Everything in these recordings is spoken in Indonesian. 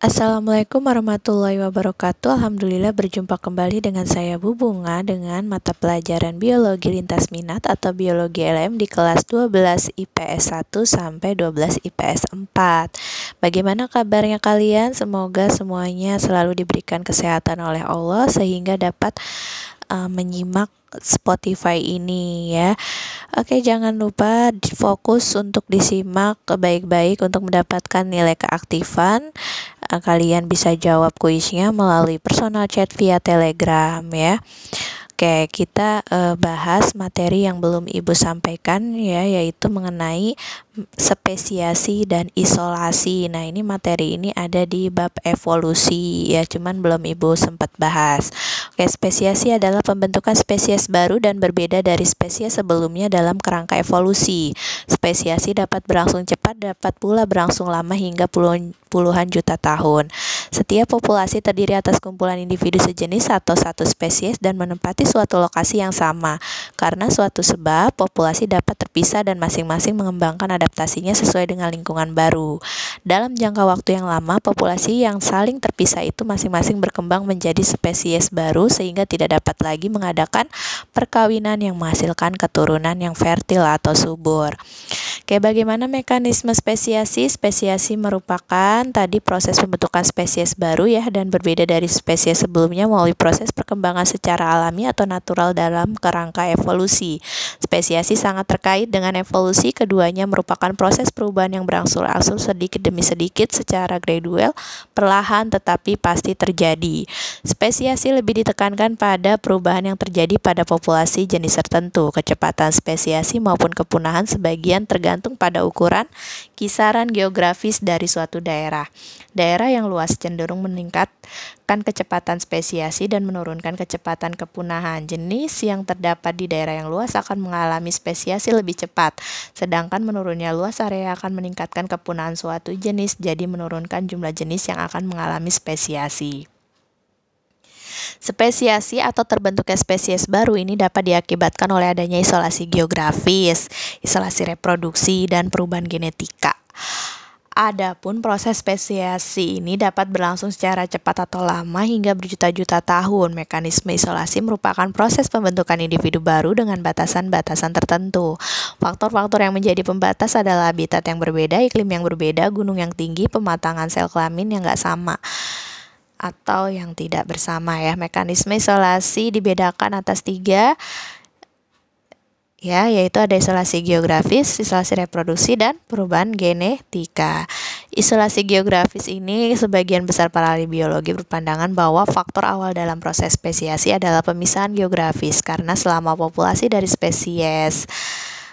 Assalamualaikum warahmatullahi wabarakatuh Alhamdulillah berjumpa kembali dengan saya Bu Bunga dengan mata pelajaran Biologi Lintas Minat atau Biologi LM di kelas 12 IPS 1 sampai 12 IPS 4 Bagaimana kabarnya kalian? Semoga semuanya selalu diberikan kesehatan oleh Allah sehingga dapat uh, menyimak Spotify ini ya. Oke, jangan lupa fokus untuk disimak baik-baik untuk mendapatkan nilai keaktifan. Uh, kalian bisa jawab kuisnya melalui personal chat via Telegram ya. Oke, kita uh, bahas materi yang belum Ibu sampaikan ya, yaitu mengenai spesiasi dan isolasi. Nah, ini materi ini ada di bab evolusi ya, cuman belum Ibu sempat bahas. Oke, spesiasi adalah pembentukan spesies baru dan berbeda dari spesies sebelumnya dalam kerangka evolusi. Spesiasi dapat berlangsung cepat, dapat pula berlangsung lama hingga puluhan, puluhan juta tahun. Setiap populasi terdiri atas kumpulan individu sejenis atau satu spesies dan menempati suatu lokasi yang sama. Karena suatu sebab, populasi dapat terpisah dan masing-masing mengembangkan adaptasinya sesuai dengan lingkungan baru. Dalam jangka waktu yang lama, populasi yang saling terpisah itu masing-masing berkembang menjadi spesies baru sehingga tidak dapat lagi mengadakan perkawinan yang menghasilkan keturunan yang fertil atau subur. Oke, bagaimana mekanisme spesiasi? Spesiasi merupakan tadi proses pembentukan spesies baru ya dan berbeda dari spesies sebelumnya melalui proses perkembangan secara alami atau natural dalam kerangka evolusi. Spesiasi sangat terkait dengan evolusi, keduanya merupakan proses perubahan yang berangsur-angsur sedikit demi sedikit secara gradual, perlahan tetapi pasti terjadi. Spesiasi lebih ditekankan pada perubahan yang terjadi pada populasi jenis tertentu. Kecepatan spesiasi maupun kepunahan sebagian tergantung tergantung pada ukuran kisaran geografis dari suatu daerah. Daerah yang luas cenderung meningkatkan kecepatan spesiasi dan menurunkan kecepatan kepunahan. Jenis yang terdapat di daerah yang luas akan mengalami spesiasi lebih cepat, sedangkan menurunnya luas area akan meningkatkan kepunahan suatu jenis, jadi menurunkan jumlah jenis yang akan mengalami spesiasi. Spesiasi atau terbentuknya spesies baru ini dapat diakibatkan oleh adanya isolasi geografis, isolasi reproduksi, dan perubahan genetika. Adapun proses spesiasi ini dapat berlangsung secara cepat atau lama hingga berjuta-juta tahun. Mekanisme isolasi merupakan proses pembentukan individu baru dengan batasan-batasan tertentu. Faktor-faktor yang menjadi pembatas adalah habitat yang berbeda, iklim yang berbeda, gunung yang tinggi, pematangan sel kelamin yang nggak sama atau yang tidak bersama ya. Mekanisme isolasi dibedakan atas tiga ya yaitu ada isolasi geografis, isolasi reproduksi dan perubahan genetika. Isolasi geografis ini sebagian besar para ahli biologi berpandangan bahwa faktor awal dalam proses spesiasi adalah pemisahan geografis karena selama populasi dari spesies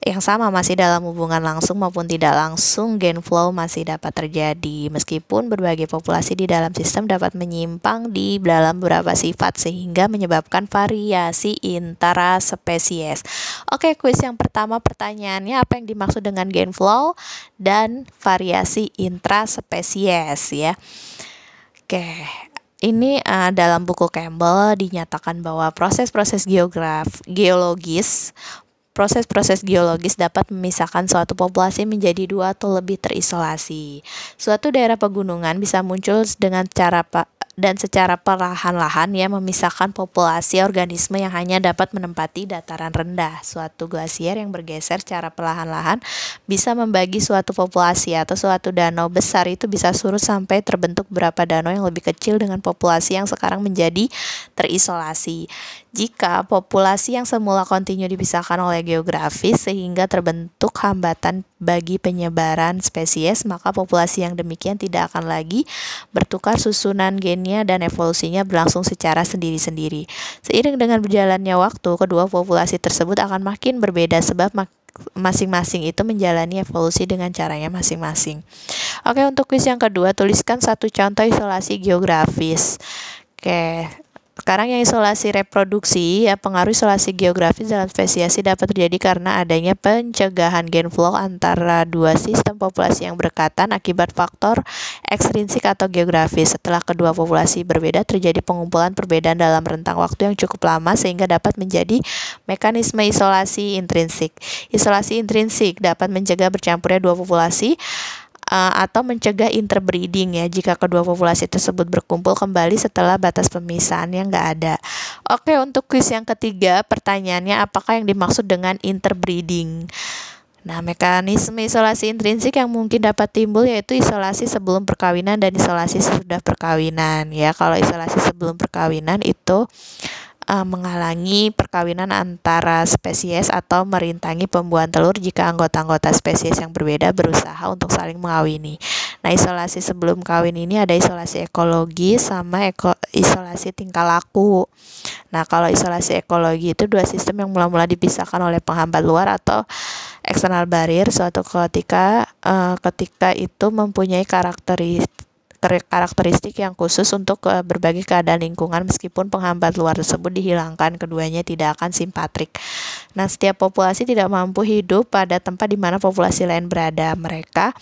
yang sama masih dalam hubungan langsung maupun tidak langsung gain flow masih dapat terjadi meskipun berbagai populasi di dalam sistem dapat menyimpang di dalam beberapa sifat sehingga menyebabkan variasi intara spesies. Oke, kuis yang pertama pertanyaannya apa yang dimaksud dengan gain flow dan variasi intraspesies ya. Oke, ini uh, dalam buku Campbell dinyatakan bahwa proses-proses geograf geologis Proses-proses geologis dapat memisahkan suatu populasi menjadi dua atau lebih terisolasi. Suatu daerah pegunungan bisa muncul dengan cara dan secara perlahan-lahan ya memisahkan populasi organisme yang hanya dapat menempati dataran rendah. Suatu glasier yang bergeser secara perlahan-lahan bisa membagi suatu populasi atau suatu danau besar itu bisa surut sampai terbentuk beberapa danau yang lebih kecil dengan populasi yang sekarang menjadi terisolasi. Jika populasi yang semula kontinu dipisahkan oleh geografis sehingga terbentuk hambatan bagi penyebaran spesies, maka populasi yang demikian tidak akan lagi bertukar susunan gennya dan evolusinya berlangsung secara sendiri-sendiri. Seiring dengan berjalannya waktu, kedua populasi tersebut akan makin berbeda sebab masing-masing itu menjalani evolusi dengan caranya masing-masing. Oke, untuk kuis yang kedua, tuliskan satu contoh isolasi geografis. Oke, sekarang yang isolasi reproduksi, ya pengaruh isolasi geografis dalam spesiasi dapat terjadi karena adanya pencegahan gen flow antara dua sistem populasi yang berkaitan akibat faktor ekstrinsik atau geografis. Setelah kedua populasi berbeda, terjadi pengumpulan perbedaan dalam rentang waktu yang cukup lama sehingga dapat menjadi mekanisme isolasi intrinsik. Isolasi intrinsik dapat mencegah bercampurnya dua populasi uh, atau mencegah interbreeding ya jika kedua populasi tersebut berkumpul kembali setelah batas pemisahan yang nggak ada. Oke, untuk kuis yang ketiga, pertanyaannya apakah yang dimaksud dengan interbreeding? Nah, mekanisme isolasi intrinsik yang mungkin dapat timbul yaitu isolasi sebelum perkawinan dan isolasi sesudah perkawinan. Ya, kalau isolasi sebelum perkawinan itu uh, menghalangi perkawinan antara spesies atau merintangi pembuahan telur jika anggota-anggota spesies yang berbeda berusaha untuk saling mengawini. Nah, isolasi sebelum kawin ini ada isolasi ekologi sama eko, isolasi tingkah laku. Nah, kalau isolasi ekologi itu dua sistem yang mula-mula dipisahkan oleh penghambat luar atau external barrier suatu ketika uh, ketika itu mempunyai karakteristik karakteristik yang khusus untuk uh, berbagai keadaan lingkungan meskipun penghambat luar tersebut dihilangkan keduanya tidak akan simpatrik. Nah, setiap populasi tidak mampu hidup pada tempat di mana populasi lain berada. Mereka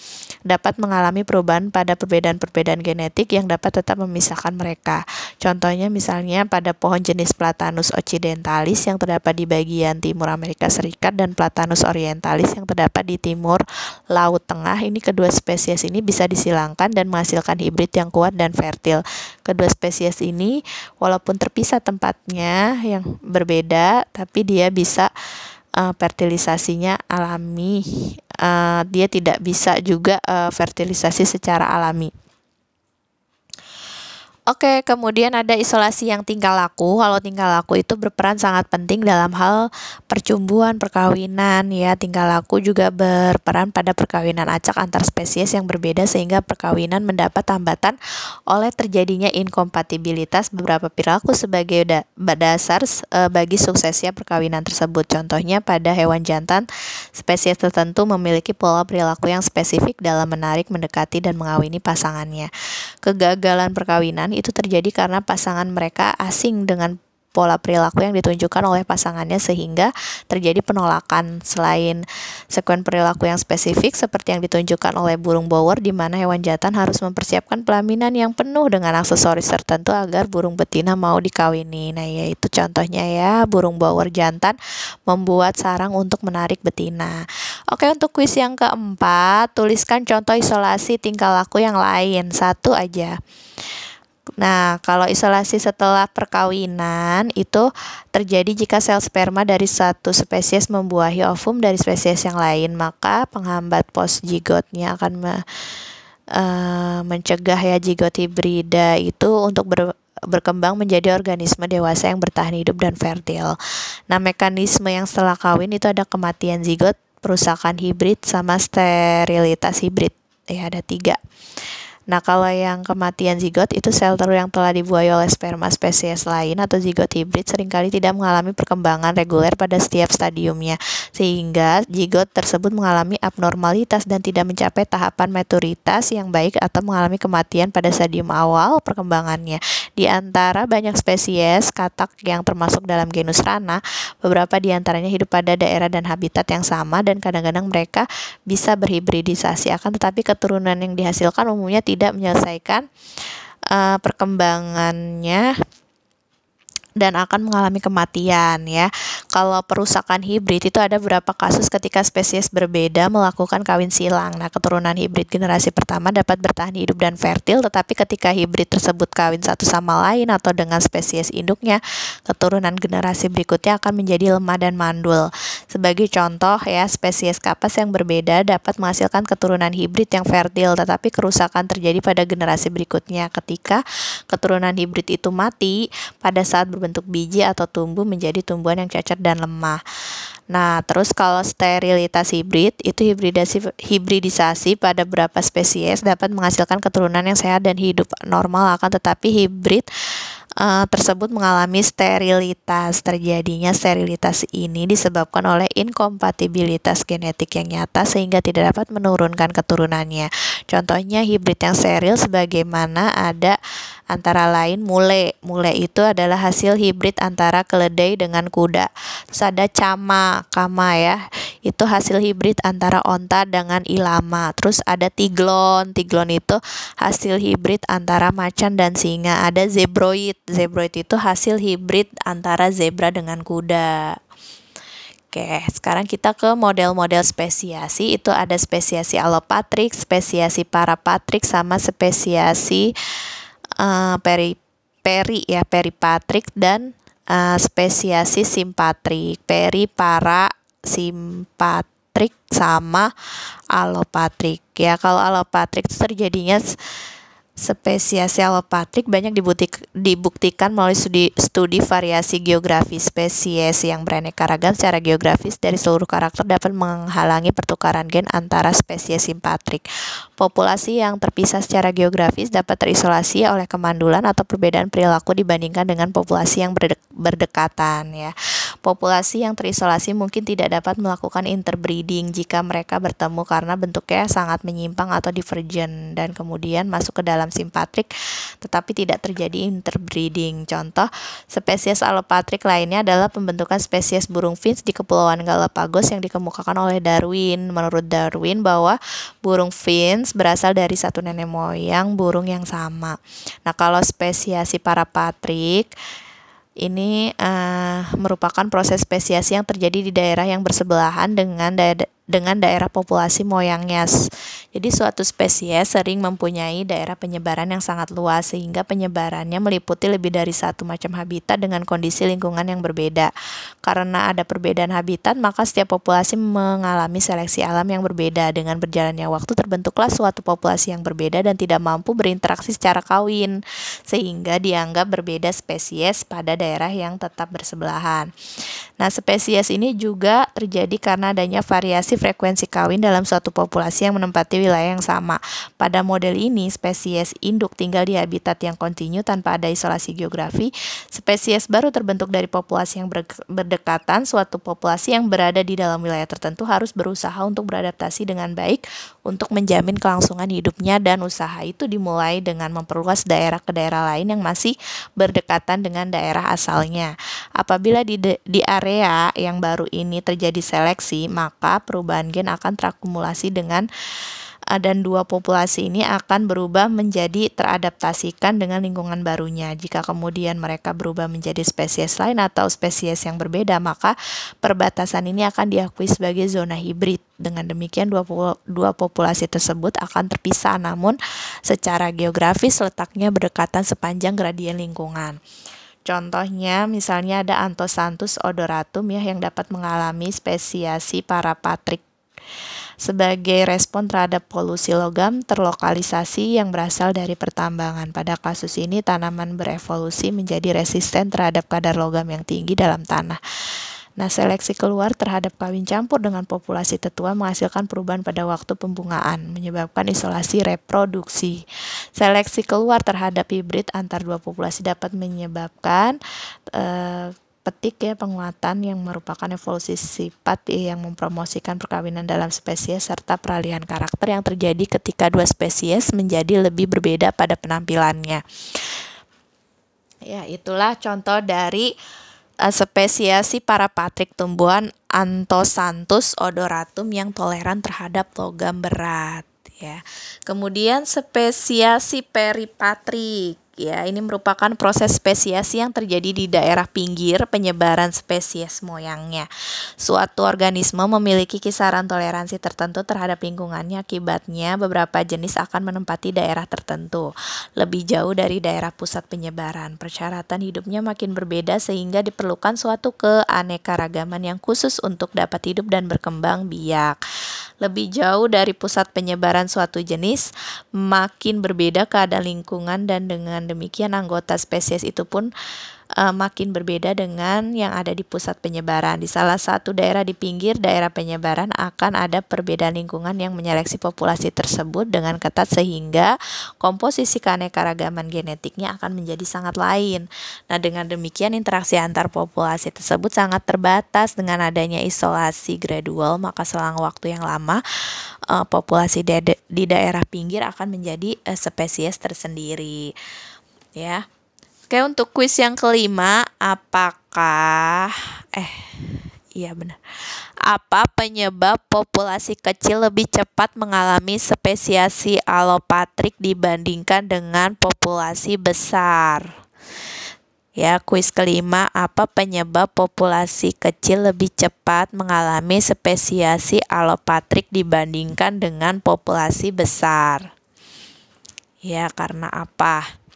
dapat mengalami perubahan pada perbedaan-perbedaan genetik yang dapat tetap memisahkan mereka. Contohnya misalnya pada pohon jenis Platanus occidentalis yang terdapat di bagian timur Amerika Serikat dan Platanus orientalis yang terdapat di timur Laut Tengah. Ini kedua spesies ini bisa disilangkan dan menghasilkan hibrid yang kuat dan fertil. Kedua spesies ini walaupun terpisah tempatnya yang berbeda, tapi dia bisa uh, fertilisasinya alami. Uh, dia tidak bisa juga uh, fertilisasi secara alami. Oke, kemudian ada isolasi yang tingkah laku. Kalau tingkah laku itu berperan sangat penting dalam hal percumbuhan, perkawinan ya. Tingkah laku juga berperan pada perkawinan acak antar spesies yang berbeda sehingga perkawinan mendapat hambatan oleh terjadinya inkompatibilitas beberapa perilaku sebagai dasar e, bagi suksesnya perkawinan tersebut. Contohnya pada hewan jantan, spesies tertentu memiliki pola perilaku yang spesifik dalam menarik, mendekati dan mengawini pasangannya. Kegagalan perkawinan itu terjadi karena pasangan mereka asing dengan pola perilaku yang ditunjukkan oleh pasangannya sehingga terjadi penolakan selain sekuen perilaku yang spesifik seperti yang ditunjukkan oleh burung bower di mana hewan jantan harus mempersiapkan pelaminan yang penuh dengan aksesoris tertentu agar burung betina mau dikawini. Nah, yaitu contohnya ya, burung bower jantan membuat sarang untuk menarik betina. Oke, untuk kuis yang keempat, tuliskan contoh isolasi tingkah laku yang lain. Satu aja. Nah, kalau isolasi setelah perkawinan itu terjadi jika sel sperma dari satu spesies membuahi ovum dari spesies yang lain, maka penghambat postjigotnya akan me, uh, mencegah ya jigot hibrida itu untuk ber, berkembang menjadi organisme dewasa yang bertahan hidup dan fertil. Nah, mekanisme yang setelah kawin itu ada kematian zigot, perusakan hibrid, sama sterilitas hibrid. Ya, ada tiga. Nah, kalau yang kematian zigot itu sel telur yang telah dibuai oleh sperma spesies lain atau zigot hibrid sering kali tidak mengalami perkembangan reguler pada setiap stadiumnya, sehingga zigot tersebut mengalami abnormalitas dan tidak mencapai tahapan maturitas yang baik atau mengalami kematian pada stadium awal perkembangannya. Di antara banyak spesies katak yang termasuk dalam genus Rana, beberapa di antaranya hidup pada daerah dan habitat yang sama dan kadang-kadang mereka bisa berhibridisasi akan tetapi keturunan yang dihasilkan umumnya tidak tidak menyelesaikan uh, perkembangannya dan akan mengalami kematian ya. Kalau perusakan hibrid itu ada beberapa kasus ketika spesies berbeda melakukan kawin silang. Nah, keturunan hibrid generasi pertama dapat bertahan hidup dan fertil, tetapi ketika hibrid tersebut kawin satu sama lain atau dengan spesies induknya, keturunan generasi berikutnya akan menjadi lemah dan mandul. Sebagai contoh ya, spesies kapas yang berbeda dapat menghasilkan keturunan hibrid yang fertil, tetapi kerusakan terjadi pada generasi berikutnya ketika keturunan hibrid itu mati pada saat berbentuk biji atau tumbuh menjadi tumbuhan yang cacat dan lemah. Nah, terus kalau sterilitas hibrid itu hibridasi hibridisasi pada beberapa spesies dapat menghasilkan keturunan yang sehat dan hidup normal akan tetapi hibrid uh, tersebut mengalami sterilitas. Terjadinya sterilitas ini disebabkan oleh inkompatibilitas genetik yang nyata sehingga tidak dapat menurunkan keturunannya. Contohnya hibrid yang steril sebagaimana ada antara lain mule. Mule itu adalah hasil hibrid antara keledai dengan kuda. Terus ada cama, kama ya. Itu hasil hibrid antara onta dengan ilama. Terus ada tiglon. Tiglon itu hasil hibrid antara macan dan singa. Ada zebroid. Zebroid itu hasil hibrid antara zebra dengan kuda. Oke, sekarang kita ke model-model spesiasi. Itu ada spesiasi alopatrik, spesiasi parapatrik, sama spesiasi uh, peri peri ya peripatrik dan uh, spesiasi simpatrik. Peri, para, simpatrik sama alopatrik. Ya, kalau alopatrik itu terjadinya Spesiasi alopatrik banyak dibutik, dibuktikan melalui studi, studi variasi geografi spesies yang beraneka ragam secara geografis dari seluruh karakter dapat menghalangi pertukaran gen antara spesies simpatrik. Populasi yang terpisah secara geografis dapat terisolasi oleh kemandulan atau perbedaan perilaku dibandingkan dengan populasi yang berdek, berdekatan ya. Populasi yang terisolasi mungkin tidak dapat melakukan interbreeding jika mereka bertemu karena bentuknya sangat menyimpang atau divergent dan kemudian masuk ke dalam dalam simpatrik tetapi tidak terjadi interbreeding. Contoh, spesies alopatrik lainnya adalah pembentukan spesies burung finch di Kepulauan Galapagos yang dikemukakan oleh Darwin. Menurut Darwin bahwa burung finch berasal dari satu nenek moyang burung yang sama. Nah, kalau spesiasi parapatrik ini uh, merupakan proses spesiasi yang terjadi di daerah yang bersebelahan dengan daerah dengan daerah populasi moyangnya. Jadi suatu spesies sering mempunyai daerah penyebaran yang sangat luas sehingga penyebarannya meliputi lebih dari satu macam habitat dengan kondisi lingkungan yang berbeda. Karena ada perbedaan habitat, maka setiap populasi mengalami seleksi alam yang berbeda. Dengan berjalannya waktu terbentuklah suatu populasi yang berbeda dan tidak mampu berinteraksi secara kawin sehingga dianggap berbeda spesies pada daerah yang tetap bersebelahan. Nah, spesies ini juga terjadi karena adanya variasi frekuensi kawin dalam suatu populasi yang menempati wilayah yang sama. Pada model ini, spesies induk tinggal di habitat yang kontinu tanpa ada isolasi geografi. Spesies baru terbentuk dari populasi yang berdekatan. Suatu populasi yang berada di dalam wilayah tertentu harus berusaha untuk beradaptasi dengan baik untuk menjamin kelangsungan hidupnya dan usaha itu dimulai dengan memperluas daerah ke daerah lain yang masih berdekatan dengan daerah asalnya. Apabila di, di area yang baru ini terjadi seleksi, maka perubahan gen akan terakumulasi dengan dan dua populasi ini akan berubah menjadi teradaptasikan dengan lingkungan barunya. Jika kemudian mereka berubah menjadi spesies lain atau spesies yang berbeda, maka perbatasan ini akan diakui sebagai zona hibrid. Dengan demikian dua, dua populasi tersebut akan terpisah namun secara geografis letaknya berdekatan sepanjang gradien lingkungan. Contohnya misalnya ada Anthosanthus odoratum ya yang dapat mengalami spesiasi parapatrik sebagai respon terhadap polusi logam terlokalisasi yang berasal dari pertambangan. Pada kasus ini tanaman berevolusi menjadi resisten terhadap kadar logam yang tinggi dalam tanah. Nah, seleksi keluar terhadap kawin campur dengan populasi tetua menghasilkan perubahan pada waktu pembungaan, menyebabkan isolasi reproduksi. Seleksi keluar terhadap hibrid antar dua populasi dapat menyebabkan uh, petik ya penguatan yang merupakan evolusi sifat ya, yang mempromosikan perkawinan dalam spesies serta peralihan karakter yang terjadi ketika dua spesies menjadi lebih berbeda pada penampilannya. Ya, itulah contoh dari uh, spesiasi parapatrik tumbuhan Anthosanthus odoratum yang toleran terhadap logam berat ya. Kemudian spesiasi peripatrik ya. Ini merupakan proses spesiasi yang terjadi di daerah pinggir penyebaran spesies moyangnya. Suatu organisme memiliki kisaran toleransi tertentu terhadap lingkungannya akibatnya beberapa jenis akan menempati daerah tertentu lebih jauh dari daerah pusat penyebaran. Persyaratan hidupnya makin berbeda sehingga diperlukan suatu keanekaragaman yang khusus untuk dapat hidup dan berkembang biak lebih jauh dari pusat penyebaran suatu jenis, makin berbeda keadaan lingkungan dan dengan demikian anggota spesies itu pun uh, makin berbeda dengan yang ada di pusat penyebaran. Di salah satu daerah di pinggir daerah penyebaran akan ada perbedaan lingkungan yang menyeleksi populasi tersebut dengan ketat sehingga komposisi keanekaragaman genetiknya akan menjadi sangat lain. Nah, dengan demikian interaksi antar populasi tersebut sangat terbatas dengan adanya isolasi gradual, maka selang waktu yang lama uh, populasi di, daerah pinggir akan menjadi uh, spesies tersendiri. Ya. Oke, untuk kuis yang kelima, apakah eh iya benar. Apa penyebab populasi kecil lebih cepat mengalami spesiasi alopatrik dibandingkan dengan populasi besar? Ya, kuis kelima, apa penyebab populasi kecil lebih cepat mengalami spesiasi alopatrik dibandingkan dengan populasi besar? Ya, karena apa?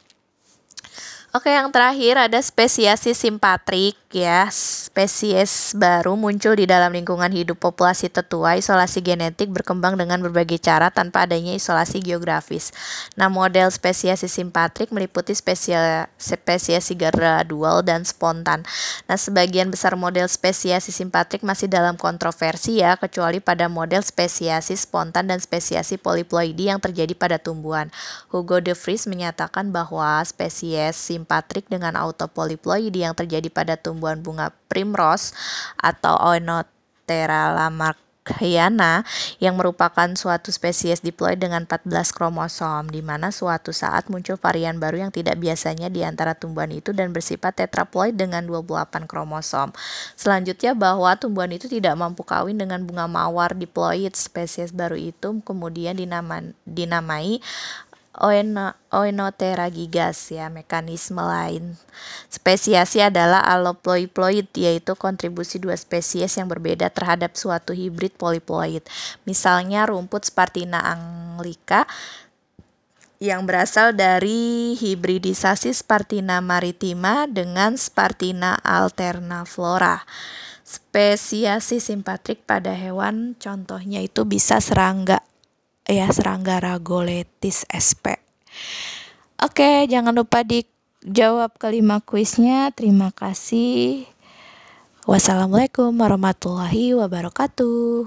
Oke, yang terakhir ada spesiasi simpatrik ya. Spesies baru muncul di dalam lingkungan hidup populasi tetua. Isolasi genetik berkembang dengan berbagai cara tanpa adanya isolasi geografis. Nah, model spesiasi simpatrik meliputi spesiasi, spesiasi gradual dan spontan. Nah, sebagian besar model spesiasi simpatrik masih dalam kontroversi ya, kecuali pada model spesiasi spontan dan spesiasi poliploidi yang terjadi pada tumbuhan. Hugo de Vries menyatakan bahwa spesies simpatrik dengan autopoliploidi yang terjadi pada tumbuhan bunga primrose atau Oenothera lamarckiana yang merupakan suatu spesies diploid dengan 14 kromosom di mana suatu saat muncul varian baru yang tidak biasanya di antara tumbuhan itu dan bersifat tetraploid dengan 28 kromosom. Selanjutnya bahwa tumbuhan itu tidak mampu kawin dengan bunga mawar diploid spesies baru itu kemudian dinamai, dinamai Oenothera gigas ya mekanisme lain. Spesiasi adalah aloploid yaitu kontribusi dua spesies yang berbeda terhadap suatu hibrid poliploid. Misalnya rumput Spartina anglica yang berasal dari hibridisasi Spartina maritima dengan Spartina alternaflora. Spesiasi simpatrik pada hewan contohnya itu bisa serangga ya serangga ragoletis sp. Oke, jangan lupa dijawab kelima kuisnya. Terima kasih. Wassalamualaikum warahmatullahi wabarakatuh.